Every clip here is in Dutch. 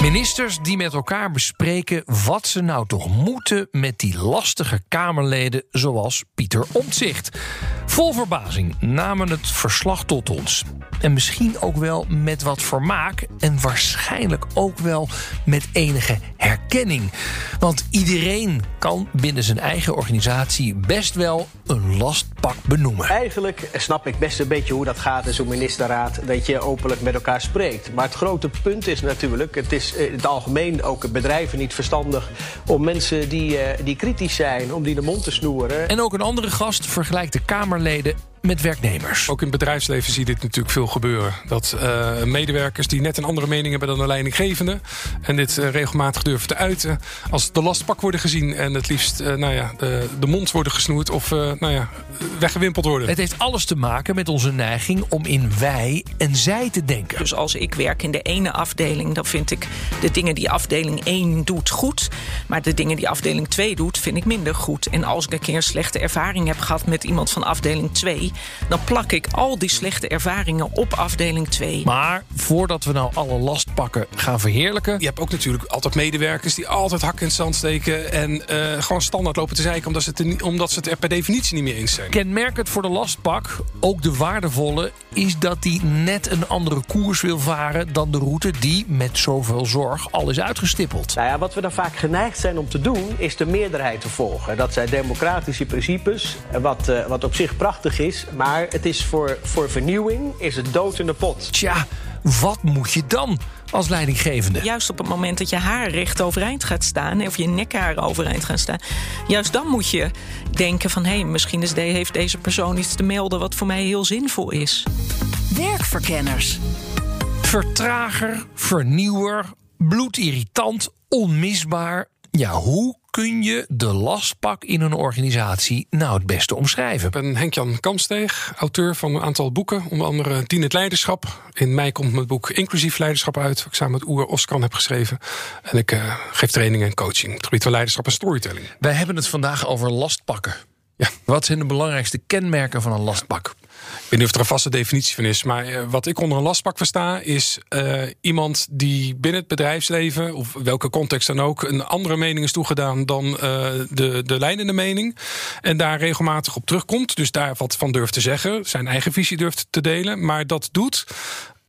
Ministers die met elkaar bespreken wat ze nou toch moeten met die lastige Kamerleden zoals Pieter Omtzigt. Vol verbazing namen het verslag tot ons. En misschien ook wel met wat vermaak en waarschijnlijk ook wel met enige herkenning. Want iedereen kan binnen zijn eigen organisatie best wel een lastpak benoemen. Eigenlijk snap ik best een beetje hoe dat gaat in zo'n ministerraad, dat je openlijk met elkaar spreekt. Maar het grote punt is natuurlijk, het is in het algemeen ook bedrijven niet verstandig om mensen die, eh, die kritisch zijn, om die de mond te snoeren. En ook een andere gast vergelijkt de Kamerleden met werknemers. Ook in het bedrijfsleven zie je dit natuurlijk veel gebeuren. Dat uh, medewerkers die net een andere mening hebben dan de leidinggevende... en dit uh, regelmatig durven te uiten... als de lastpak worden gezien en het liefst uh, nou ja, de, de mond worden gesnoerd... of nou ja, weggewimpeld worden. Het heeft alles te maken met onze neiging om in wij en zij te denken. Dus als ik werk in de ene afdeling... dan vind ik de dingen die afdeling 1 doet goed... maar de dingen die afdeling 2 doet, vind ik minder goed. En als ik een keer een slechte ervaring heb gehad met iemand van afdeling 2 dan plak ik al die slechte ervaringen op afdeling 2. Maar voordat we nou alle lastpakken gaan verheerlijken. Je hebt ook natuurlijk altijd medewerkers die altijd hak in het zand steken. en uh, gewoon standaard lopen te zeiken omdat ze, het, omdat ze het er per definitie niet meer eens zijn. Kenmerkend voor de lastpak, ook de waardevolle, is dat die net een andere koers wil varen dan de route die met zoveel zorg al is uitgestippeld. Nou ja, wat we dan vaak geneigd zijn om te doen, is de meerderheid te volgen. Dat zijn democratische principes, wat, uh, wat op zich prachtig is. Maar het is voor, voor vernieuwing is het dood in de pot. Tja, wat moet je dan als leidinggevende? Juist op het moment dat je haar recht overeind gaat staan... of je nekhaar overeind gaan staan... juist dan moet je denken van... hé, hey, misschien is de, heeft deze persoon iets te melden... wat voor mij heel zinvol is. Werkverkenners. Vertrager, vernieuwer, bloedirritant, onmisbaar. Ja, hoe kun je de lastpak in een organisatie nou het beste omschrijven? Ik ben Henk-Jan Kamsteeg, auteur van een aantal boeken. Onder andere Dien het Leiderschap. In mei komt mijn boek Inclusief Leiderschap uit. Wat ik samen met Oer Oskan heb geschreven. En ik uh, geef training en coaching. Het gebied van leiderschap en storytelling. Wij hebben het vandaag over lastpakken. Ja. Wat zijn de belangrijkste kenmerken van een lastpak? Ik weet niet of er een vaste definitie van is. Maar uh, wat ik onder een lastpak versta, is uh, iemand die binnen het bedrijfsleven, of welke context dan ook, een andere mening is toegedaan dan uh, de, de leidende mening. En daar regelmatig op terugkomt. Dus daar wat van durft te zeggen, zijn eigen visie durft te delen. Maar dat doet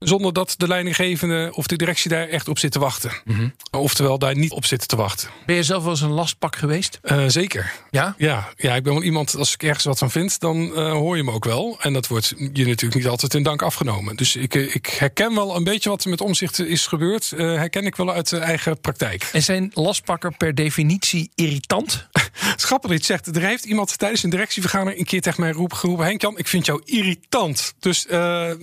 zonder dat de leidinggevende of de directie daar echt op zit te wachten. Mm -hmm. Oftewel daar niet op zit te wachten. Ben je zelf wel eens een lastpak geweest? Uh, zeker. Ja? ja? Ja, ik ben wel iemand, als ik ergens wat van vind, dan uh, hoor je me ook wel. En dat wordt je natuurlijk niet altijd in dank afgenomen. Dus ik, ik herken wel een beetje wat er met omzicht is gebeurd. Uh, herken ik wel uit de eigen praktijk. En zijn lastpakken per definitie irritant? Je zegt. Er heeft iemand tijdens een directievergadering een keer tegen mij geroepen... Henk-Jan, ik vind jou irritant. Dus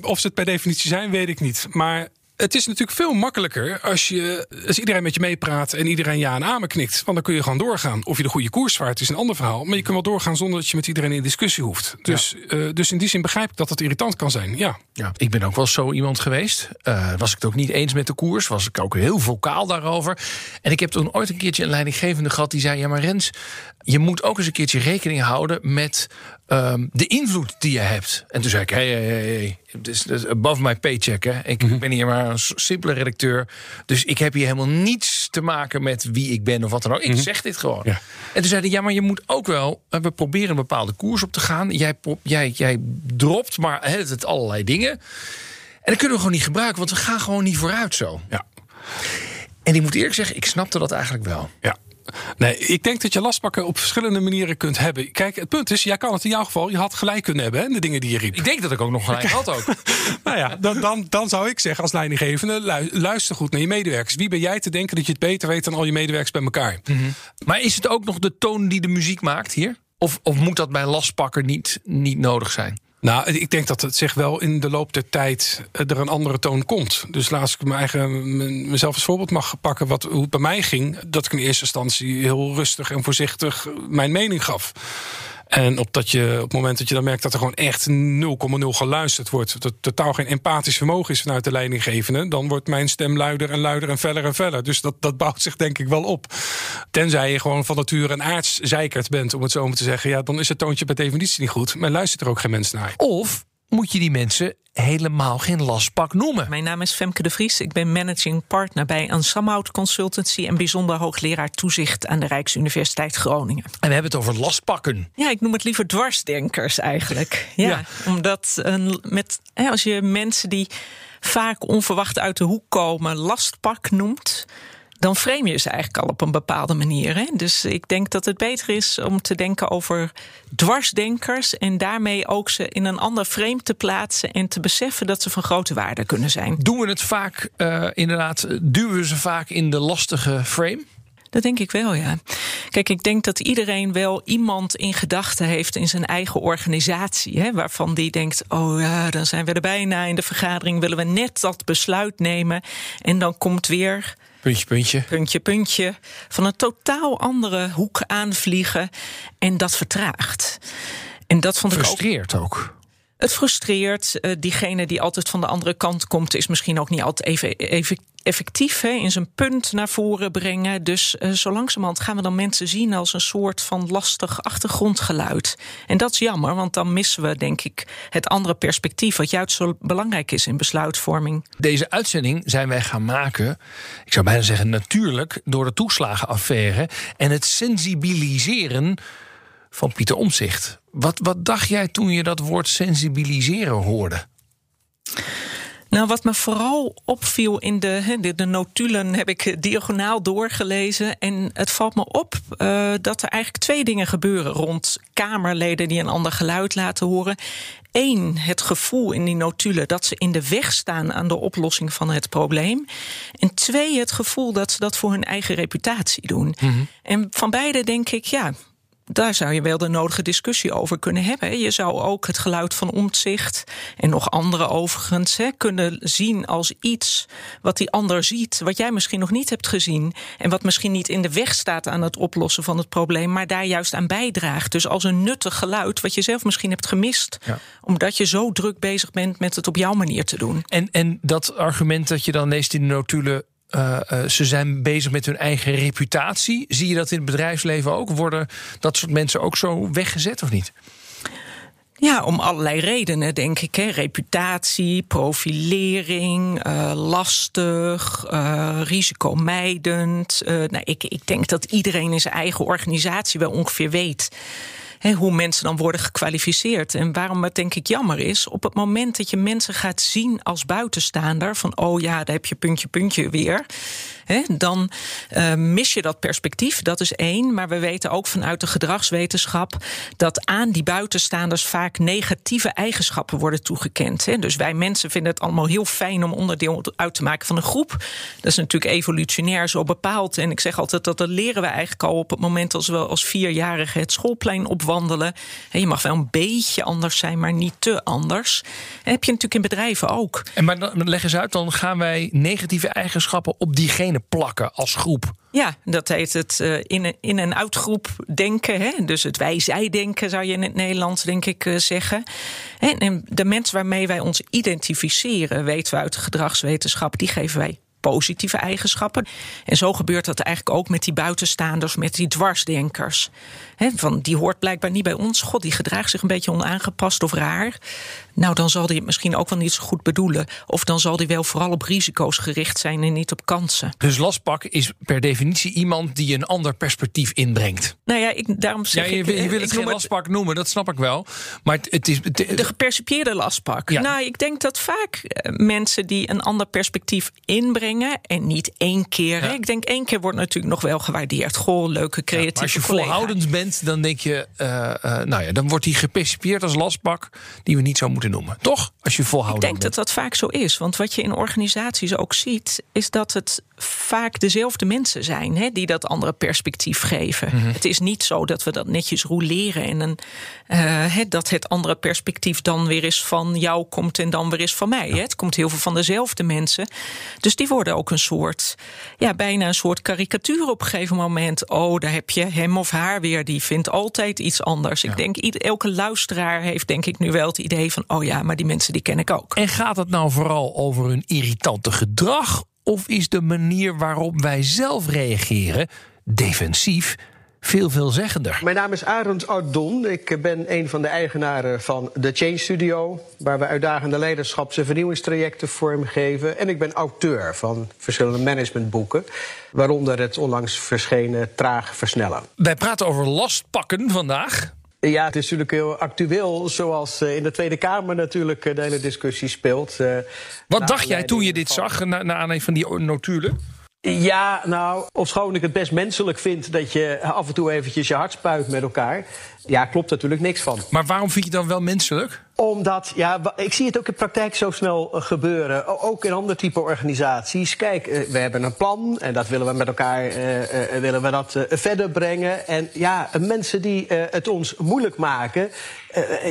of ze het per definitie zijn, weet ik niet. Maar het is natuurlijk veel makkelijker als, je, als iedereen met je meepraat en iedereen ja en amen knikt. Want dan kun je gewoon doorgaan. Of je de goede koers vaart, is een ander verhaal. Maar je kunt wel doorgaan zonder dat je met iedereen in discussie hoeft. Dus, ja. uh, dus in die zin begrijp ik dat het irritant kan zijn. Ja. ja ik ben ook wel zo iemand geweest. Uh, was ik het ook niet eens met de koers. Was ik ook heel vocaal daarover. En ik heb toen ooit een keertje een leidinggevende gehad die zei: Ja, maar Rens, je moet ook eens een keertje rekening houden met um, de invloed die je hebt. En toen zei ik: Hé, hé, hé, het is above my paycheck. Hè. Ik mm -hmm. ben hier maar een simpele redacteur. Dus ik heb hier helemaal niets te maken met wie ik ben of wat dan ook. Ik mm -hmm. zeg dit gewoon. Ja. En toen zei hij: Ja, maar je moet ook wel. We proberen een bepaalde koers op te gaan. Jij, jij, jij dropt maar het, het allerlei dingen. En dat kunnen we gewoon niet gebruiken, want we gaan gewoon niet vooruit zo. Ja. En ik moet eerlijk zeggen, ik snapte dat eigenlijk wel. Ja. Nee, ik denk dat je lastpakken op verschillende manieren kunt hebben. Kijk, het punt is, jij kan het in jouw geval, je had gelijk kunnen hebben, hè, de dingen die je riep. Ik denk dat ik ook nog gelijk had ook. nou ja, dan, dan, dan zou ik zeggen als leidinggevende, luister goed naar je medewerkers. Wie ben jij te denken dat je het beter weet dan al je medewerkers bij elkaar? Mm -hmm. Maar is het ook nog de toon die de muziek maakt hier? Of, of moet dat bij lastpakken niet, niet nodig zijn? Nou, ik denk dat het zich wel in de loop der tijd er een andere toon komt. Dus laat ik mijn eigen, mezelf als voorbeeld mag pakken wat, hoe bij mij ging. Dat ik in eerste instantie heel rustig en voorzichtig mijn mening gaf. En op, dat je, op het moment dat je dan merkt dat er gewoon echt 0,0 geluisterd wordt, dat totaal geen empathisch vermogen is vanuit de leidinggevende, dan wordt mijn stem luider en luider en feller en feller. Dus dat, dat bouwt zich denk ik wel op. Tenzij je gewoon van nature een aardszeikerd bent, om het zo maar te zeggen, ja, dan is het toontje per definitie niet goed. Maar luistert er ook geen mens naar. Of moet je die mensen helemaal geen lastpak noemen? Mijn naam is Femke de Vries. Ik ben managing partner bij Ansamhout Consultancy en bijzonder hoogleraar toezicht aan de Rijksuniversiteit Groningen. En we hebben het over lastpakken. Ja, ik noem het liever dwarsdenkers eigenlijk. Ja, omdat een, met, als je mensen die vaak onverwacht uit de hoek komen lastpak noemt dan frame je ze eigenlijk al op een bepaalde manier. Hè? Dus ik denk dat het beter is om te denken over dwarsdenkers en daarmee ook ze in een ander frame te plaatsen en te beseffen dat ze van grote waarde kunnen zijn. Doen we het vaak, uh, inderdaad, duwen we ze vaak in de lastige frame? Dat denk ik wel, ja. Kijk, ik denk dat iedereen wel iemand in gedachten heeft in zijn eigen organisatie. Hè, waarvan die denkt: oh ja, dan zijn we er bijna in de vergadering, willen we net dat besluit nemen. En dan komt weer Puntje, puntje. Puntje, puntje. Van een totaal andere hoek aanvliegen. En dat vertraagt. En dat vond ik Frustreert ook. Het frustreert. Uh, diegene die altijd van de andere kant komt, is misschien ook niet altijd even, even effectief in zijn punt naar voren brengen. Dus uh, zo langzamerhand gaan we dan mensen zien als een soort van lastig achtergrondgeluid. En dat is jammer, want dan missen we, denk ik, het andere perspectief, wat juist zo belangrijk is in besluitvorming. Deze uitzending zijn wij gaan maken, ik zou bijna zeggen natuurlijk, door de toeslagenaffaire en het sensibiliseren van Pieter Omzicht. Wat, wat dacht jij toen je dat woord sensibiliseren hoorde? Nou, wat me vooral opviel in de, de, de notulen heb ik diagonaal doorgelezen. En het valt me op uh, dat er eigenlijk twee dingen gebeuren rond Kamerleden die een ander geluid laten horen. Eén, het gevoel in die notulen dat ze in de weg staan aan de oplossing van het probleem. En twee, het gevoel dat ze dat voor hun eigen reputatie doen. Mm -hmm. En van beide denk ik, ja, daar zou je wel de nodige discussie over kunnen hebben. Je zou ook het geluid van omzicht en nog andere overigens hè, kunnen zien als iets wat die ander ziet, wat jij misschien nog niet hebt gezien en wat misschien niet in de weg staat aan het oplossen van het probleem, maar daar juist aan bijdraagt. Dus als een nuttig geluid wat je zelf misschien hebt gemist, omdat je zo druk bezig bent met het op jouw manier te doen. En, en dat argument dat je dan leest in de notulen uh, uh, ze zijn bezig met hun eigen reputatie. Zie je dat in het bedrijfsleven ook? Worden dat soort mensen ook zo weggezet of niet? Ja, om allerlei redenen, denk ik. Hè. Reputatie, profilering, uh, lastig, risicomijdend. Nou, ik, ik denk dat iedereen in zijn eigen organisatie wel ongeveer weet hoe mensen dan worden gekwalificeerd. En waarom het denk ik jammer is, op het moment dat je mensen gaat zien als buitenstaander, van oh ja, daar heb je puntje, puntje weer, dan uh, mis je dat perspectief. Dat is één. Maar we weten ook vanuit de gedragswetenschap dat aan die buitenstaanders vaak negatieve eigenschappen worden toegekend. Dus wij mensen vinden het allemaal heel fijn om onderdeel uit te maken van een groep. Dat is natuurlijk evolutionair zo bepaald. En ik zeg altijd dat dat leren we eigenlijk al op het moment als we als vierjarigen het schoolplein opwandelen. Je mag wel een beetje anders zijn, maar niet te anders. En heb je natuurlijk in bedrijven ook. En maar dan leg eens uit, dan gaan wij negatieve eigenschappen op diegene plakken als groep. Ja, dat heet het uh, in, in- en uitgroep denken. Hè? Dus het wij-zij-denken zou je in het Nederlands, denk ik, uh, zeggen. En de mensen waarmee wij ons identificeren, weten we uit de gedragswetenschap, die geven wij positieve eigenschappen. En zo gebeurt dat eigenlijk ook met die buitenstaanders, met die dwarsdenkers. van, die hoort blijkbaar niet bij ons. God, die gedraagt zich een beetje onaangepast of raar. Nou, dan zal hij het misschien ook wel niet zo goed bedoelen. Of dan zal hij wel vooral op risico's gericht zijn en niet op kansen. Dus lastpak is per definitie iemand die een ander perspectief inbrengt. Nou ja, ik, daarom zeg ja, je, ik... Je wil het geen lastpak noemen, dat snap ik wel. Maar het, is... de gepercipieerde lastpak. Ja. Nou, ik denk dat vaak eh, mensen die een ander perspectief inbrengen... en niet één keer... Ja. Ik denk één keer wordt natuurlijk nog wel gewaardeerd. Goh, leuke, creatieve ja, als je collega. volhoudend bent, dan denk je... Uh, uh, nou ja, dan wordt die gepercipieerd als lastpak... die we niet zo moeten noemen. Toch? Als je volhoudend Ik denk dat dat vaak zo is. Want wat je in organisaties ook ziet... is dat het vaak dezelfde mensen zijn... Hè, die dat andere perspectief geven. Mm -hmm. Het is niet zo dat we dat netjes roleren... en een, uh, dat het andere perspectief dan weer eens van jou komt... en dan weer eens van mij. Ja. Hè. Het komt heel veel van dezelfde mensen. Dus die worden worden ook een soort, ja, bijna een soort karikatuur op een gegeven moment. Oh, daar heb je hem of haar weer, die vindt altijd iets anders. Ik denk, elke luisteraar heeft denk ik nu wel het idee van, oh ja, maar die mensen die ken ik ook. En gaat het nou vooral over hun irritante gedrag? Of is de manier waarop wij zelf reageren, defensief, veel veelzeggender. Mijn naam is Arend Ardon. Ik ben een van de eigenaren van de Change Studio... waar we uitdagende leiderschaps- en vernieuwingstrajecten vormgeven. En ik ben auteur van verschillende managementboeken... waaronder het onlangs verschenen Traag Versnellen. Wij praten over lastpakken vandaag. Ja, het is natuurlijk heel actueel, zoals eh, in de Tweede Kamer natuurlijk eh, de hele discussie speelt. Eh, Wat dacht jij toen je dit zag, na, na aanleiding van die notulen? Ja, nou, ofschoon ik het best menselijk vind dat je af en toe eventjes je hart spuit met elkaar. Ja, klopt natuurlijk niks van. Maar waarom vind je dan wel menselijk? Omdat, ja, ik zie het ook in praktijk zo snel eh, gebeuren. Ook in andere type organisaties. Kijk, eh, we hebben een plan en dat willen we met elkaar uh, willen we dat, verder brengen. En ja, mensen die het ons moeilijk maken,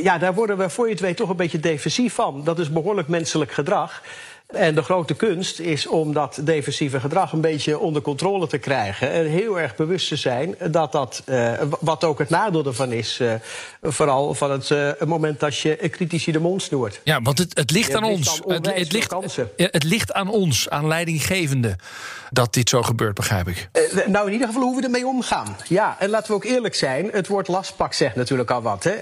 ja, daar worden we voor je het weet toch een beetje defensief van. Dat is behoorlijk menselijk gedrag. En de grote kunst is om dat defensieve gedrag een beetje onder controle te krijgen. En heel erg bewust te zijn dat dat, uh, wat ook het nadeel ervan is, uh, vooral van het uh, moment dat je critici de mond snoert. Ja, want het, het ligt aan ons. Het, het, ligt, het ligt aan ons, aan leidinggevende, dat dit zo gebeurt, begrijp ik. nou, in ieder geval hoe we ermee omgaan. Ja, en laten we ook eerlijk zijn, het woord lastpak zegt natuurlijk al wat. Hè?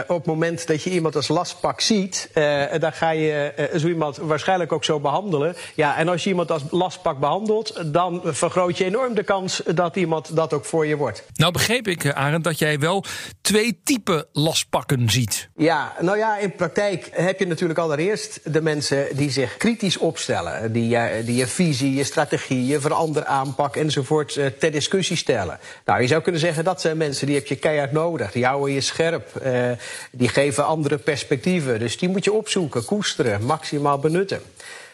op het moment dat je iemand als lastpak ziet, dan ga je zo iemand waarschijnlijk ook zo behandelen. Ja, en als je iemand als lastpak behandelt, dan vergroot je enorm de kans dat iemand dat ook voor je wordt. Nou begreep ik, Arend, dat jij wel twee typen lastpakken ziet. Ja, nou ja, in praktijk heb je natuurlijk allereerst de mensen die zich kritisch opstellen. Die, die je visie, je strategie, je verander aanpak enzovoort ter discussie stellen. Nou, je zou kunnen zeggen dat zijn mensen die heb je keihard nodig. Die houden je scherp. Die geven andere perspectieven. Dus die moet je opzoeken, koesteren, maximaal benutten.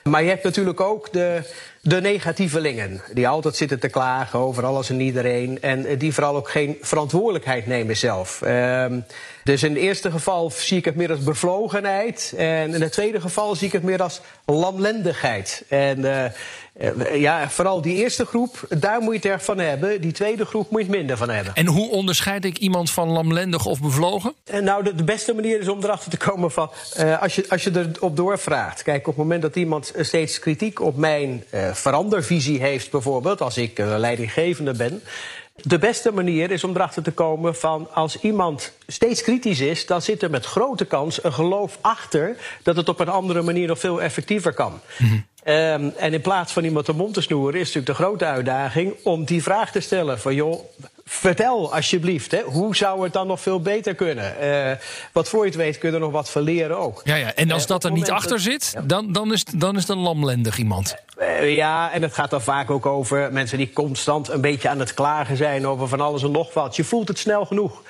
Maar je hebt natuurlijk ook de, de negatievelingen. Die altijd zitten te klagen over alles en iedereen. En die vooral ook geen verantwoordelijkheid nemen zelf. Uh, dus in het eerste geval zie ik het meer als bevlogenheid. En in het tweede geval zie ik het meer als lamlendigheid. En uh, ja, vooral die eerste groep, daar moet je het erg van hebben. Die tweede groep moet je het minder van hebben. En hoe onderscheid ik iemand van lamlendig of bevlogen? En nou, de, de, beste manier is om erachter te komen van... Uh, als, je, als je erop doorvraagt. Kijk, op het moment dat iemand steeds kritiek op mijn uh, verandervisie heeft... bijvoorbeeld, als ik leidinggevende ben... De beste manier is om erachter te komen van als iemand steeds kritisch is, dan zit er met grote kans een geloof achter dat het op een andere manier nog veel effectiever kan. -hmm. Um, en in plaats van iemand de mond te snoeren, is natuurlijk de grote uitdaging om die vraag te stellen: van joh, vertel alsjeblieft, hè, hoe zou het dan nog veel beter kunnen? Uh, wat voor je het weet kun je er nog wat van leren ook. Ja, ja. en als uh, dat er niet achter zit, ja. dan, dan, is, dan is het een lamlendig iemand. Uh, ja, en het gaat dan vaak ook over mensen die constant een beetje aan het klagen zijn over van alles en nog wat. Je voelt het snel genoeg.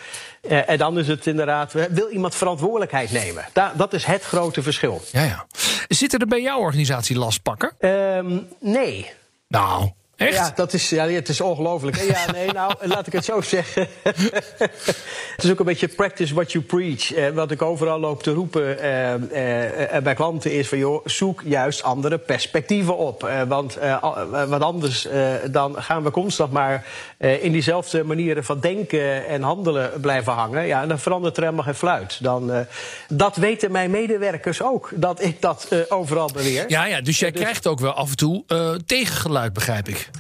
Uh, en dan is het inderdaad, wil iemand verantwoordelijkheid nemen? Da dat is het grote verschil. Ja, ja. Zitten er bij jouw organisatie lastpakken? Um, nee. Nou, Echt? Ja, dat is, ja, het is ongelooflijk. Ja, nee, nou, laat ik het zo zeggen. het is ook een beetje practice what you preach. Eh, wat ik overal loop te roepen eh, eh, bij klanten is van... joh, zoek juist andere perspectieven op. Eh, want eh, wat anders, eh, dan gaan we constant maar... in diezelfde manieren van denken en handelen blijven hangen. Ja, en dan verandert er helemaal geen fluit. Dan, dat weten mijn medewerkers ook, dat ik dat overal beweer. Ja, ja dus jij dus... krijgt ook wel af en toe tegengeluid, begrijp ik.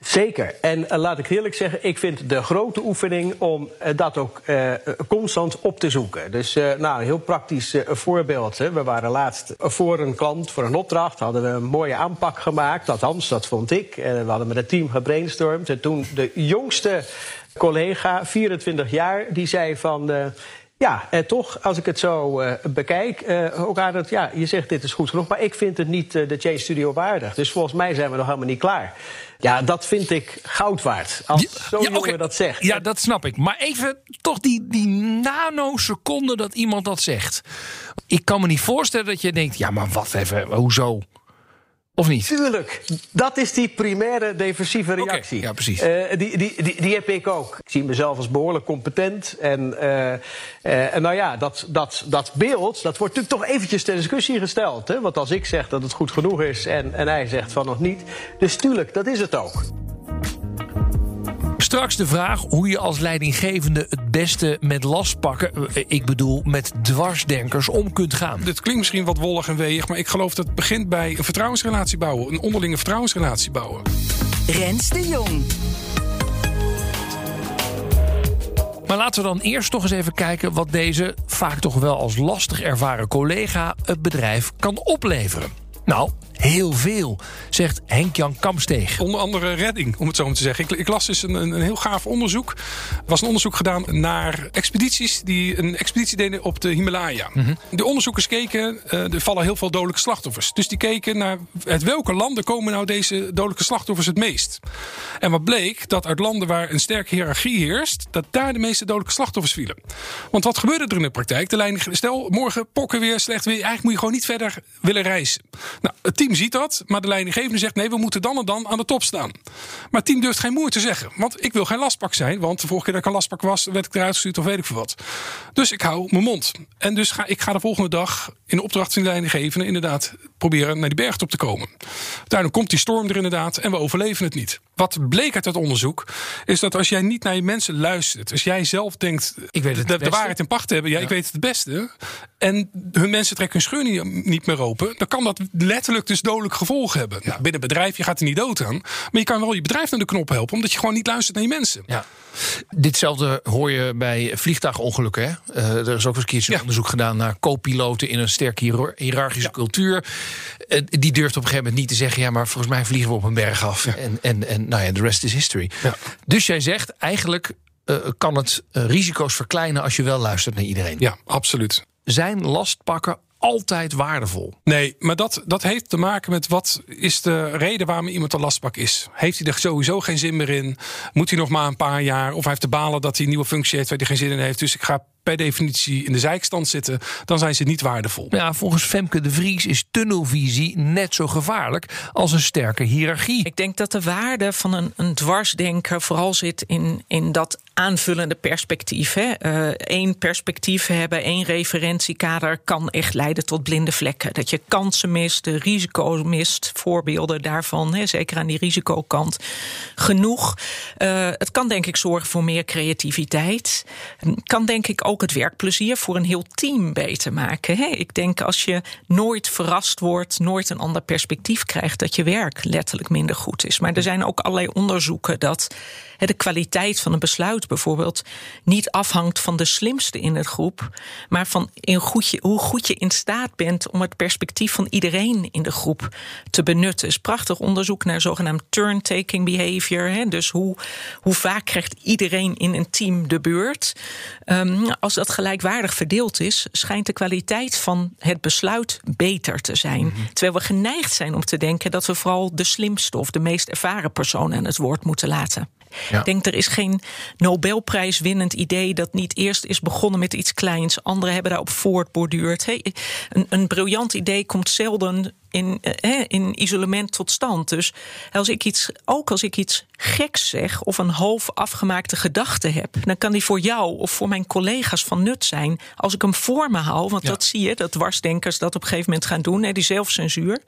Zeker. En uh, laat ik eerlijk zeggen, ik vind de grote oefening om uh, dat ook uh, constant op te zoeken. Dus nou, een heel praktisch voorbeeld. Hè. We waren laatst voor een klant, voor een opdracht, hadden we een mooie aanpak gemaakt. Althans, dat vond ik. we hadden met het team gebrainstormd. En toen de jongste collega, 24 jaar, die zei van... Ja, en toch, als ik het zo bekijk, ook aan het, ja, je zegt dit is goed genoeg, maar ik vind het niet de Change Studio waardig. Dus volgens mij zijn we nog helemaal niet klaar. Ja, dat vind ik goud waard. Als zo'n ja, okay. dat zegt. Ja, dat snap ik. Maar even toch die, die nanoseconde dat iemand dat zegt. Ik kan me niet voorstellen dat je denkt, ja, maar wat even, hoezo? Of niet? Tuurlijk, dat is die primaire defensieve reactie. ja, precies. Uh, die, die, die, die, heb ik ook. Ik zie mezelf als behoorlijk competent. En, uh, uh, en nou ja, dat, dat, dat beeld, dat wordt natuurlijk toch eventjes ter discussie gesteld. Hè? Want als ik zeg dat het goed genoeg is en, en hij zegt van nog niet. Dus tuurlijk, dat is het ook. Straks de vraag hoe je als leidinggevende het beste met lastpakken, eh, ik bedoel met dwarsdenkers, om kunt gaan. Dit klinkt misschien wat wollig en weeg, maar ik geloof dat het begint bij een vertrouwensrelatie bouwen. Een onderlinge vertrouwensrelatie bouwen. Rens de Jong. Maar laten we dan eerst toch eens even kijken wat deze vaak toch wel als lastig ervaren collega het bedrijf kan opleveren. Nou, heel veel, zegt Henk-Jan Kamsteeg. Onder andere redding, om het zo maar te zeggen. Ik, ik las dus een, een, heel gaaf onderzoek. Er was een onderzoek gedaan naar expedities die een expeditie deden op de Himalaya. Mm De onderzoekers keken, uh, er vallen heel veel dodelijke slachtoffers. Dus die keken naar uit welke landen komen nou deze dodelijke slachtoffers het meest. En wat bleek, dat uit landen waar een sterke hiërarchie heerst, dat daar de meeste dodelijke slachtoffers vielen. Want wat gebeurde er in de praktijk? De leiding, stel, morgen pokken weer, slecht weer. Eigenlijk moet je gewoon niet verder willen reizen. Nou, het team ziet dat, maar de leidinggevende zegt: nee, we moeten dan en dan aan de top staan. Maar het team durft geen moer te zeggen. Want ik wil geen lastpak zijn, want de vorige keer dat ik een lastpak was, werd ik eruit gestuurd of weet ik veel wat. Dus ik hou mijn mond. En dus ga ik ga de volgende dag in de opdracht van de leidinggevende inderdaad proberen naar die bergtop te komen. Uiteindelijk komt die storm er inderdaad en we overleven het niet. Wat bleek uit dat onderzoek is dat als jij niet naar je mensen luistert, als jij zelf denkt ik weet het de, de waarheid in pacht te hebben, ja, ik weet het het beste, en hun mensen trekken hun scheur niet, meer open, dan kan dat letterlijk dus dodelijk gevolgen hebben. Nou, binnen bedrijf, je gaat er niet dood aan, maar je kan wel je bedrijf naar de knop helpen, omdat je gewoon niet luistert naar je mensen. Ja. Ditzelfde hoor je bij vliegtuigongelukken. Hè? Uh, er is ook eens een keertje ja. onderzoek gedaan naar co-piloten in een sterk hiërarchische cultuur. Uh, die durft op een gegeven moment niet te zeggen: ja, maar volgens mij vliegen we op een berg af. En, en, en nou ja, de rest is history. Dus jij zegt eigenlijk uh, kan het risico's verkleinen als je wel luistert naar iedereen. Ja, absoluut. Zijn lastpakken altijd waardevol. Nee, maar dat, dat heeft te maken met wat is de reden waarom iemand een lastpak is. Heeft hij er sowieso geen zin meer in? Moet hij nog maar een paar jaar? Of hij heeft te balen dat hij een nieuwe functie heeft waar hij geen zin in heeft. Dus ik ga per definitie in de zijkstand zitten, dan zijn ze niet waardevol. Ja, volgens Femke de Vries is tunnelvisie net zo gevaarlijk als een sterke hiërarchie. Ik denk dat de waarde van een, een dwarsdenker vooral zit in, in dat aanvullende perspectief. Eén uh, perspectief hebben, één referentiekader kan echt leiden tot blinde vlekken. Dat je kansen mist, de risico's mist, voorbeelden daarvan, hè, zeker aan die risicokant, genoeg. Uh, het kan denk ik zorgen voor meer creativiteit. Kan denk ik ook het werkplezier voor een heel team beter maken. Hè? Ik denk als je nooit verrast wordt, nooit een ander perspectief krijgt, dat je werk letterlijk minder goed is. Maar er zijn ook allerlei onderzoeken dat de kwaliteit van een besluit bijvoorbeeld niet afhangt van de slimste in het groep, maar van in goed je, hoe goed je in staat bent om het perspectief van iedereen in de groep te benutten. is prachtig onderzoek naar zogenaamd turn-taking behavior. Hè? Dus hoe, hoe vaak krijgt iedereen in een team de beurt? Um, als dat gelijkwaardig verdeeld is, schijnt de kwaliteit van het besluit beter te zijn. Mm -hmm. Terwijl we geneigd zijn om te denken dat we vooral de slimste of de meest ervaren persoon aan het woord moeten laten. Ja. Ik denk er is geen Nobelprijswinnend idee dat niet eerst is begonnen met iets kleins. Anderen hebben daarop voortborduurd. Hey, een, een briljant idee komt zelden in, eh, in isolement tot stand. Dus als ik iets, ook als ik iets geks zeg of een half afgemaakte gedachte heb, dan kan die voor jou of voor mijn collega's van nut zijn. Als ik hem voor me hou, want ja. dat zie je, dat dwarsdenkers dat op een gegeven moment gaan doen, hè, die zelfcensuur.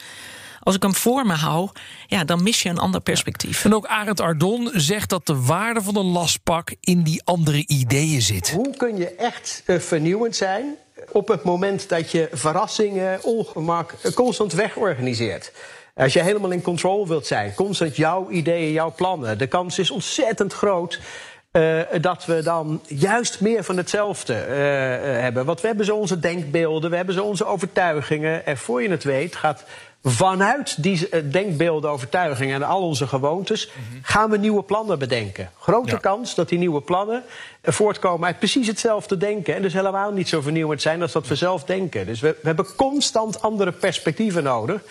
Als ik hem voor me hou, ja, dan mis je een ander perspectief. En ook Arend Ardon zegt dat de waarde van een lastpak in die andere ideeën zit. Hoe kun je echt uh, vernieuwend zijn op het moment dat je verrassingen, ongemak constant wegorganiseert? Als je helemaal in control wilt zijn, constant jouw ideeën, jouw plannen, de kans is ontzettend groot uh, dat we dan juist meer van hetzelfde uh, hebben. Want we hebben zo onze denkbeelden, we hebben zo onze overtuigingen. En voor je het weet gaat vanuit die denkbeelden, overtuigingen en al onze gewoontes gaan we nieuwe plannen bedenken. Grote ja. kans dat die nieuwe plannen voortkomen uit precies hetzelfde denken. En dus helemaal niet zo vernieuwend zijn als dat we zelf denken. Dus we, we hebben constant andere perspectieven nodig.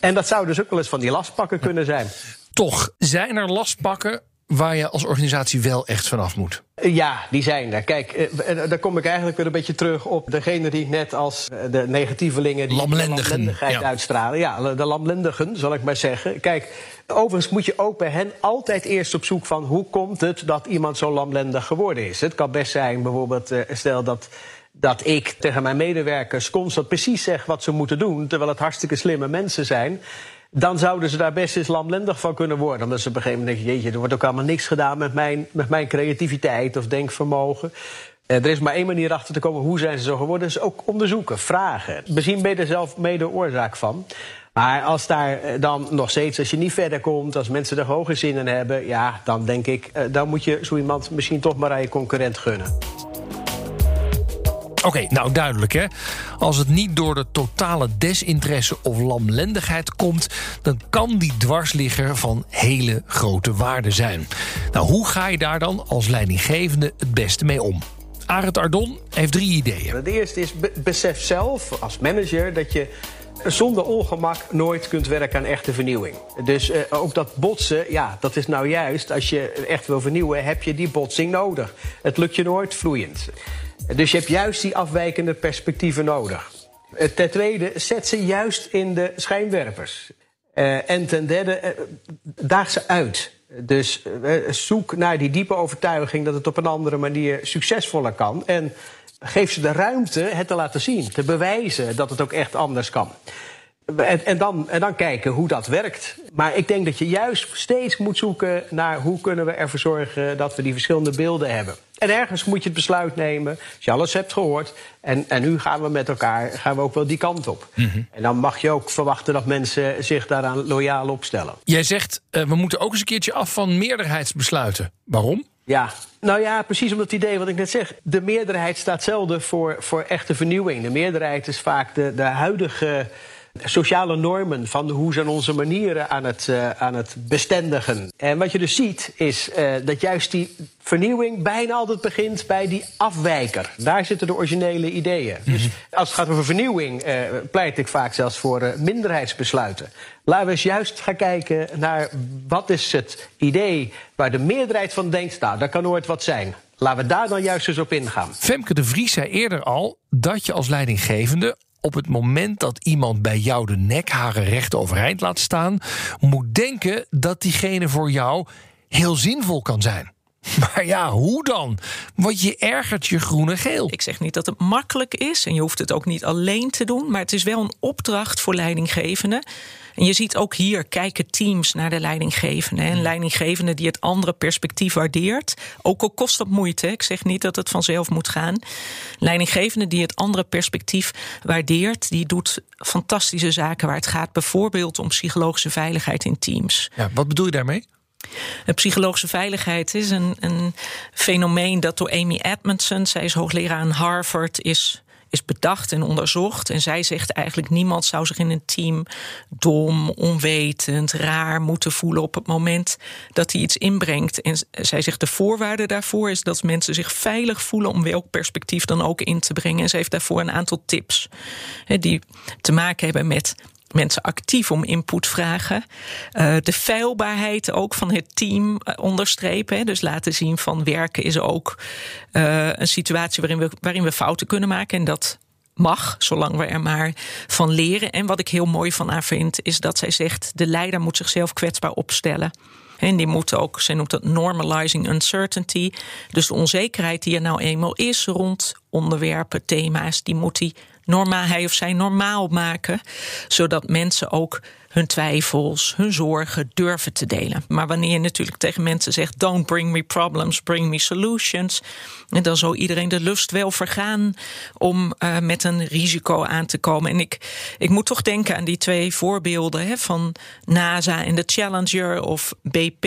En dat zou dus ook wel eens van die lastpakken kunnen zijn. Toch zijn er lastpakken waar je als organisatie wel echt vanaf moet? Ja, die zijn er. Kijk, eh, daar kom ik eigenlijk weer een beetje terug op degene die ik net als eh, de negatievelingen... die Lamlendigen, lamlendigheid ja. uitstralen. Ja, de lamlendigen, zal ik maar zeggen. Kijk, overigens moet je ook bij hen altijd eerst op zoek van... hoe komt het dat iemand zo lamlendig geworden is? Het kan best zijn, bijvoorbeeld, eh, stel dat dat ik tegen mijn medewerkers constant precies zeg wat ze moeten doen, terwijl het hartstikke slimme mensen zijn. Dan zouden ze daar best eens lamlendig van kunnen worden. Omdat ze op een gegeven moment denken: jeetje, er wordt ook allemaal niks gedaan met mijn, met mijn creativiteit of denkvermogen. Eh, er is maar één manier achter te komen hoe zijn ze zo geworden. Dus ook onderzoeken, vragen. Misschien ben je er zelf mede oorzaak van. Maar als daar eh, dan nog steeds, als je niet verder komt, als mensen er hoge zin in hebben, ja, dan denk ik, eh, dan moet je zo iemand misschien toch maar aan je concurrent gunnen. Oké, nou duidelijk hè. Als het niet door de totale desinteresse of lamlendigheid komt... dan kan die dwarsligger van hele grote waarde zijn. Nou, hoe ga je daar dan als leidinggevende het beste mee om? Arend Ardon heeft drie ideeën. Het eerste is be- besef zelf als manager dat je zonder ongemak nooit kunt werken aan echte vernieuwing. Dus eh, ook dat botsen, ja, dat is nou juist. Als je echt wil vernieuwen, heb je die botsing nodig. Het lukt je nooit vloeiend. Dus je hebt juist die afwijkende perspectieven nodig. Eh, Ten tweede, zet ze juist in de schijnwerpers. Eh, en ten derde, eh, daag ze uit. Dus zoek naar die diepe overtuiging dat het op een andere manier succesvoller kan. En geef ze de ruimte het te laten zien, te bewijzen dat het ook echt anders kan. En, en, dan, en dan kijken hoe dat werkt. Maar ik denk dat je juist steeds moet zoeken naar hoe kunnen we ervoor zorgen dat we die verschillende beelden hebben. En ergens moet je het besluit nemen, als je alles hebt gehoord. En, en nu gaan we met elkaar gaan we ook wel die kant op. En dan mag je ook verwachten dat mensen zich daaraan loyaal opstellen. Jij zegt, eh, we moeten ook eens een keertje af van meerderheidsbesluiten. Waarom? Ja, nou ja, precies om dat idee wat ik net zeg. De meerderheid staat zelden voor, voor echte vernieuwing. De meerderheid is vaak de, de huidige sociale normen van hoe zijn onze manieren aan het, eh, aan het bestendigen. En wat je dus ziet is eh, dat juist die vernieuwing bijna altijd begint bij die afwijker. Daar zitten de originele ideeën. Dus als het gaat over vernieuwing eh, pleit ik vaak zelfs voor minderheidsbesluiten. Laten we eens juist gaan kijken naar wat is het idee waar de meerderheid van denkt, nou, dat kan nooit wat zijn. Laten we daar dan juist eens op ingaan. Femke de Vries zei eerder al dat je als leidinggevende op het moment dat iemand bij jou de nekharen recht overeind laat staan, moet denken dat diegene voor jou heel zinvol kan zijn. Maar ja, hoe dan? Want je ergert je groene geel. Ik zeg niet dat het makkelijk is en je hoeft het ook niet alleen te doen, maar het is wel een opdracht voor leidinggevenden. En je ziet ook hier kijken teams naar de leidinggevende. En leidinggevende die het andere perspectief waardeert. Ook al kost dat moeite. Ik zeg niet dat het vanzelf moet gaan. Leidinggevende die het andere perspectief waardeert. Die doet fantastische zaken waar het gaat. Bijvoorbeeld om psychologische veiligheid in teams. Ja, wat bedoel je daarmee? De psychologische veiligheid is een, een fenomeen dat door Amy Edmondson, zij is hoogleraar aan Harvard, is, is bedacht en onderzocht. En zij zegt eigenlijk niemand zou zich in een team dom, onwetend, raar moeten voelen op het moment dat hij iets inbrengt. En zij zegt de voorwaarde daarvoor is dat mensen zich veilig voelen om welk perspectief dan ook in te brengen. En ze heeft daarvoor een aantal tips hè, die te maken hebben met mensen actief om input vragen. Uh, de feilbaarheid ook van het team uh, onderstrepen. Dus laten zien van werken is ook uh, een situatie waarin we, waarin we fouten kunnen maken. En dat mag, zolang we er maar van leren. En wat ik heel mooi van haar vind, is dat zij zegt: de leider moet zichzelf kwetsbaar opstellen. En die moet ook, zij noemt dat normalizing uncertainty. Dus de onzekerheid die er nou eenmaal is rond onderwerpen, thema's, die moet hij normaal, hij of zij normaal maken. Zodat mensen ook hun twijfels, hun zorgen durven te delen. Maar wanneer je natuurlijk tegen mensen zegt: Don't bring me problems, bring me solutions. En dan zal iedereen de lust wel vergaan om uh, met een risico aan te komen. En ik, ik moet toch denken aan die twee voorbeelden hè, van NASA en de Challenger of BP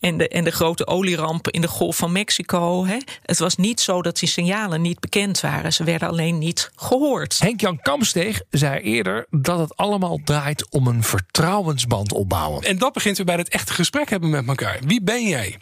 en de, en de grote olierampen in de Golf van Mexico. Hè. Het was niet zo dat die signalen niet bekend waren. Ze werden alleen niet gehoord. Henk-Jan Kamsteeg zei eerder dat het allemaal draait om een een vertrouwensband opbouwen. En dat begint weer bij het echte gesprek hebben met elkaar. Wie ben jij?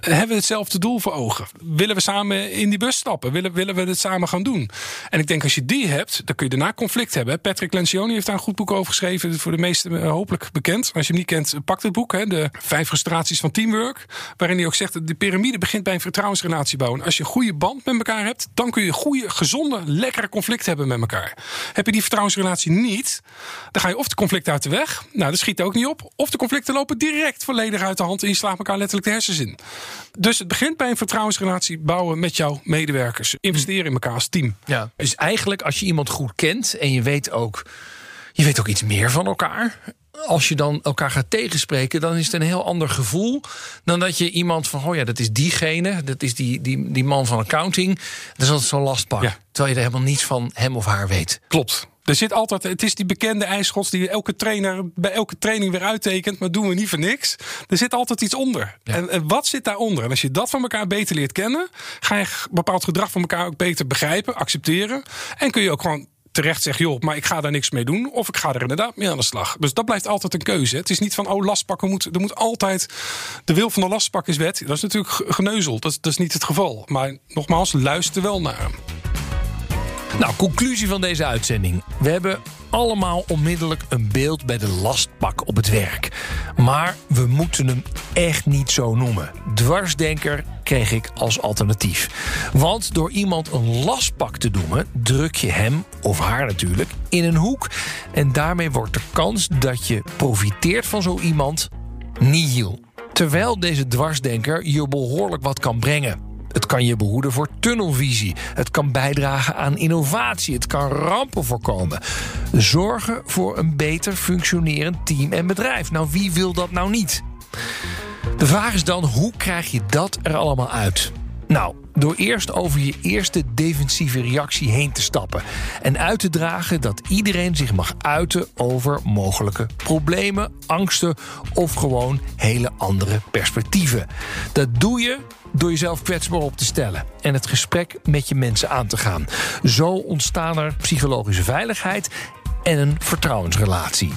Hebben we hetzelfde doel voor ogen? Willen we samen in die bus stappen? Willen, willen we het samen gaan doen? En ik denk als je die hebt, dan kun je daarna conflict hebben. Patrick Lencioni heeft daar een goed boek over geschreven. Voor de meesten eh, hopelijk bekend. Als je hem niet kent, pak het boek. Hè, de vijf frustraties van teamwork. Waarin hij ook zegt dat de piramide begint bij een vertrouwensrelatie bouwen. Als je een goede band met elkaar hebt, dan kun je goede, gezonde, lekkere conflict hebben met elkaar. Heb je die vertrouwensrelatie niet, dan ga je of de conflicten uit de weg. Nou, dat schiet ook niet op. Of de conflicten lopen direct volledig uit de hand en je slaat elkaar letterlijk de hersens in. Dus het begint bij een vertrouwensrelatie bouwen met jouw medewerkers. Investeren in elkaar als team. Ja. Dus eigenlijk, als je iemand goed kent en je weet ook, je weet ook iets meer van elkaar. Als je dan elkaar gaat tegenspreken, dan is het een heel ander gevoel dan dat je iemand van, oh ja, dat is diegene, dat is die, die, die man van accounting. Dat is altijd zo'n lastpak. Ja. Terwijl je er helemaal niets van hem of haar weet. Klopt. Er zit altijd, het is die bekende ijsschots die elke trainer bij elke training weer uittekent, maar doen we niet voor niks. Er zit altijd iets onder. Ja. En, en wat zit daaronder? En als je dat van elkaar beter leert kennen, ga je bepaald gedrag van elkaar ook beter begrijpen, accepteren. En kun je ook gewoon terecht zeggen, joh, maar ik ga daar niks mee doen. Of ik ga er inderdaad mee aan de slag. Dus dat blijft altijd een keuze. Het is niet van, oh, lastpakken moet, er moet altijd, de wil van de lastpak is wet. Dat is natuurlijk ge- geneuzel. Dat, is- dat is niet het geval. Maar nogmaals, luister wel naar hem. Nou, conclusie van deze uitzending. We hebben allemaal onmiddellijk een beeld bij de lastpak op het werk. Maar we moeten hem echt niet zo noemen. Dwarsdenker kreeg ik als alternatief. Want door iemand een lastpak te noemen, druk je hem, of haar natuurlijk, in een hoek. En daarmee wordt de kans dat je profiteert van zo iemand nihil. Terwijl deze dwarsdenker je behoorlijk wat kan brengen. Het kan je behoeden voor tunnelvisie. Het kan bijdragen aan innovatie. Het kan rampen voorkomen. Zorgen voor een beter functionerend team en bedrijf. Nou, wie wil dat nou niet? De vraag is dan, hoe krijg je dat er allemaal uit? Nou, door eerst over je eerste defensieve reactie heen te stappen. En uit te dragen dat iedereen zich mag uiten over mogelijke problemen, angsten of gewoon hele andere perspectieven. Dat doe je door jezelf kwetsbaar op te stellen en het gesprek met je mensen aan te gaan. Zo ontstaan er psychologische veiligheid en een vertrouwensrelatie.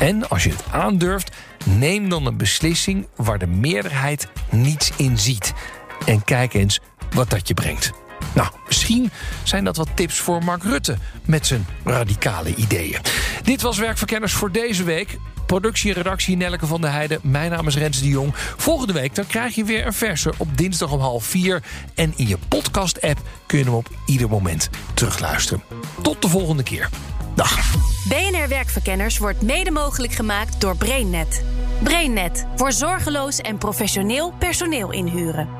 En als je het aandurft, neem dan een beslissing waar de meerderheid niets in ziet. En kijk eens wat dat je brengt. Nou, misschien zijn dat wat tips voor Mark Rutte met zijn radicale ideeën. Dit was Werkverkenners voor deze week. Productie en redactie Nelleke van der Heijden. Mijn naam is Rens de Jong. Volgende week dan krijg je weer een verse op dinsdag om half vier. En in je podcast-app kun je hem op ieder moment terugluisteren. Tot de volgende keer. Dag. BNR Werkverkenners wordt mede mogelijk gemaakt door BrainNet. BrainNet voor zorgeloos en professioneel personeel inhuren.